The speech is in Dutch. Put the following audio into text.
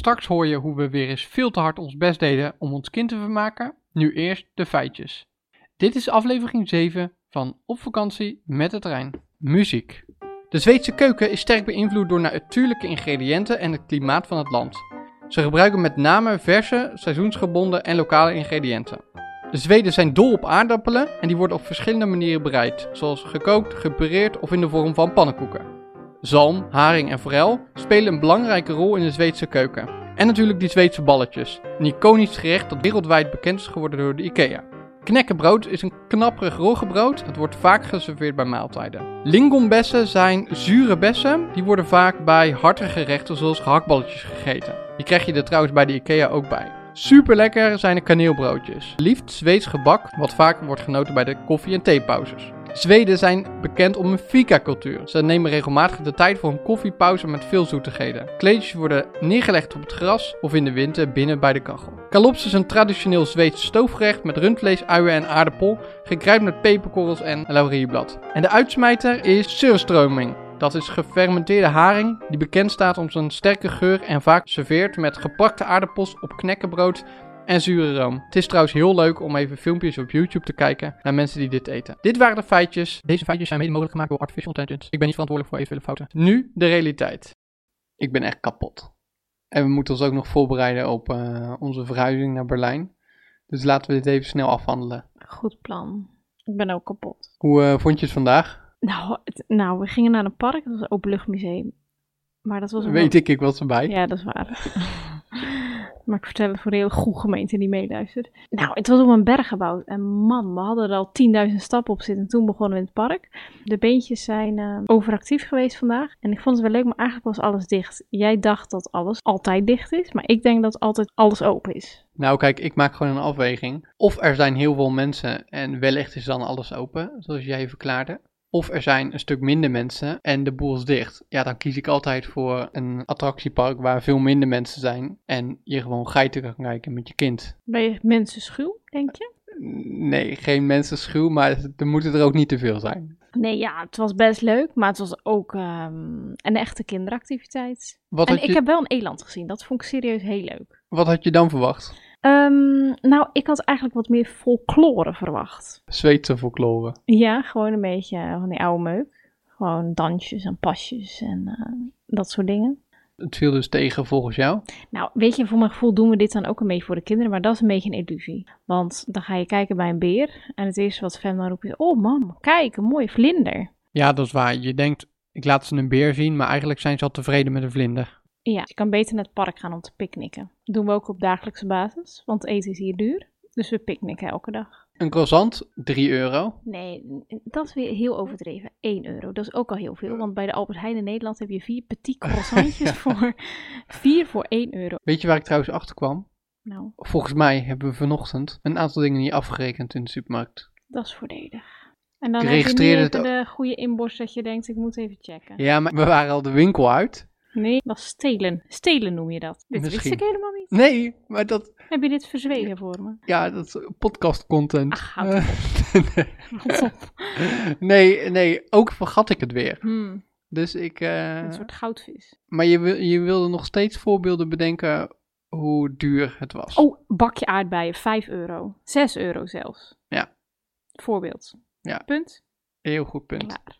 Straks hoor je hoe we weer eens veel te hard ons best deden om ons kind te vermaken. Nu eerst de feitjes. Dit is aflevering 7 van Op vakantie met de trein. Muziek. De Zweedse keuken is sterk beïnvloed door natuurlijke ingrediënten en het klimaat van het land. Ze gebruiken met name verse, seizoensgebonden en lokale ingrediënten. De Zweden zijn dol op aardappelen en die worden op verschillende manieren bereid, zoals gekookt, gepureerd of in de vorm van pannenkoeken. Zalm, haring en forel spelen een belangrijke rol in de Zweedse keuken. En natuurlijk die Zweedse balletjes, een iconisch gerecht dat wereldwijd bekend is geworden door de IKEA. Knekkenbrood is een knapperig roggebrood. Het wordt vaak geserveerd bij maaltijden. Lingonbessen zijn zure bessen. Die worden vaak bij hartige gerechten zoals gehaktballetjes gegeten. Die krijg je er trouwens bij de IKEA ook bij. Super lekker zijn de kaneelbroodjes. Liefst Zweeds gebak, wat vaak wordt genoten bij de koffie- en theepauzes. Zweden zijn bekend om een fika-cultuur. Ze nemen regelmatig de tijd voor een koffiepauze met veel zoetigheden. Kleedjes worden neergelegd op het gras of in de winter binnen bij de kachel. Kalops is een traditioneel Zweeds stoofgerecht met rundvlees, uien en aardappel, gekruid met peperkorrels en laurierblad. En de uitsmijter is surströmming. Dat is gefermenteerde haring die bekend staat om zijn sterke geur en vaak serveert met gepakte aardappels op knekkenbrood en zure room. Het is trouwens heel leuk om even filmpjes op YouTube te kijken naar mensen die dit eten. Dit waren de feitjes. Deze feitjes zijn mede mogelijk gemaakt door Artificial Intelligence. Ik ben niet verantwoordelijk voor eventuele fouten. Nu de realiteit. Ik ben echt kapot. En we moeten ons ook nog voorbereiden op uh, onze verhuizing naar Berlijn. Dus laten we dit even snel afhandelen. Goed plan. Ik ben ook kapot. Hoe uh, vond je het vandaag? Nou, het, nou, we gingen naar een park. Dat was een openluchtmuseum. Maar dat was een Weet ik, ik was erbij. Ja, dat is waar. Maar ik vertel het voor de hele goede gemeente die meeluistert. Nou, het was op een berg gebouwd. En man, we hadden er al 10.000 stappen op zitten. En toen begonnen we in het park. De beentjes zijn uh, overactief geweest vandaag. En ik vond het wel leuk, maar eigenlijk was alles dicht. Jij dacht dat alles altijd dicht is. Maar ik denk dat altijd alles open is. Nou, kijk, ik maak gewoon een afweging. Of er zijn heel veel mensen en wellicht is dan alles open, zoals jij verklaarde. Of er zijn een stuk minder mensen en de boel is dicht. Ja, dan kies ik altijd voor een attractiepark waar veel minder mensen zijn. En je gewoon geiten kan kijken met je kind. Ben je mensen schuw, denk je? Nee, geen mensen schuw, maar er moeten er ook niet te veel zijn. Nee, ja, het was best leuk, maar het was ook um, een echte kinderactiviteit. Wat en had ik je... heb wel een eland gezien, dat vond ik serieus heel leuk. Wat had je dan verwacht? Um, nou, ik had eigenlijk wat meer folklore verwacht. Zweedse folklore? Ja, gewoon een beetje van die oude meuk. Gewoon dansjes en pasjes en uh, dat soort dingen. Het viel dus tegen volgens jou? Nou, weet je, voor mijn gevoel doen we dit dan ook een beetje voor de kinderen, maar dat is een beetje een illusie. Want dan ga je kijken bij een beer en het eerste wat Fem dan roept is, oh mam, kijk, een mooie vlinder. Ja, dat is waar. Je denkt, ik laat ze een beer zien, maar eigenlijk zijn ze al tevreden met een vlinder. Ja, je kan beter naar het park gaan om te picknicken. Dat doen we ook op dagelijkse basis, want eten is hier duur. Dus we picknicken elke dag. Een croissant, 3 euro. Nee, dat is weer heel overdreven. 1 euro, dat is ook al heel veel. Want bij de Albert Heijn in Nederland heb je vier petit croissantjes voor 4 voor 1 euro. Weet je waar ik trouwens achter kwam? Nou, Volgens mij hebben we vanochtend een aantal dingen niet afgerekend in de supermarkt. dat is voordelig. En dan Ik heb je het de goede inborst dat je denkt, ik moet even checken. Ja, maar we waren al de winkel uit. Nee, dat is stelen. Stelen noem je dat. Dit wist Misschien. ik helemaal niet. Nee, maar dat, Heb je dit verzwegen voor me? ja, dat is podcast content. Ach, houd op. nee, nee, ook vergat ik het weer. Hmm, Dus ik, eh, een soort goudvis. maar je, wil- je wilde nog steeds voorbeelden bedenken hoe duur het was. Oh, bakje aardbeien, 5 euro. 6 euro zelfs. Ja. Voorbeeld. Ja. Punt. Heel goed punt. Klaar.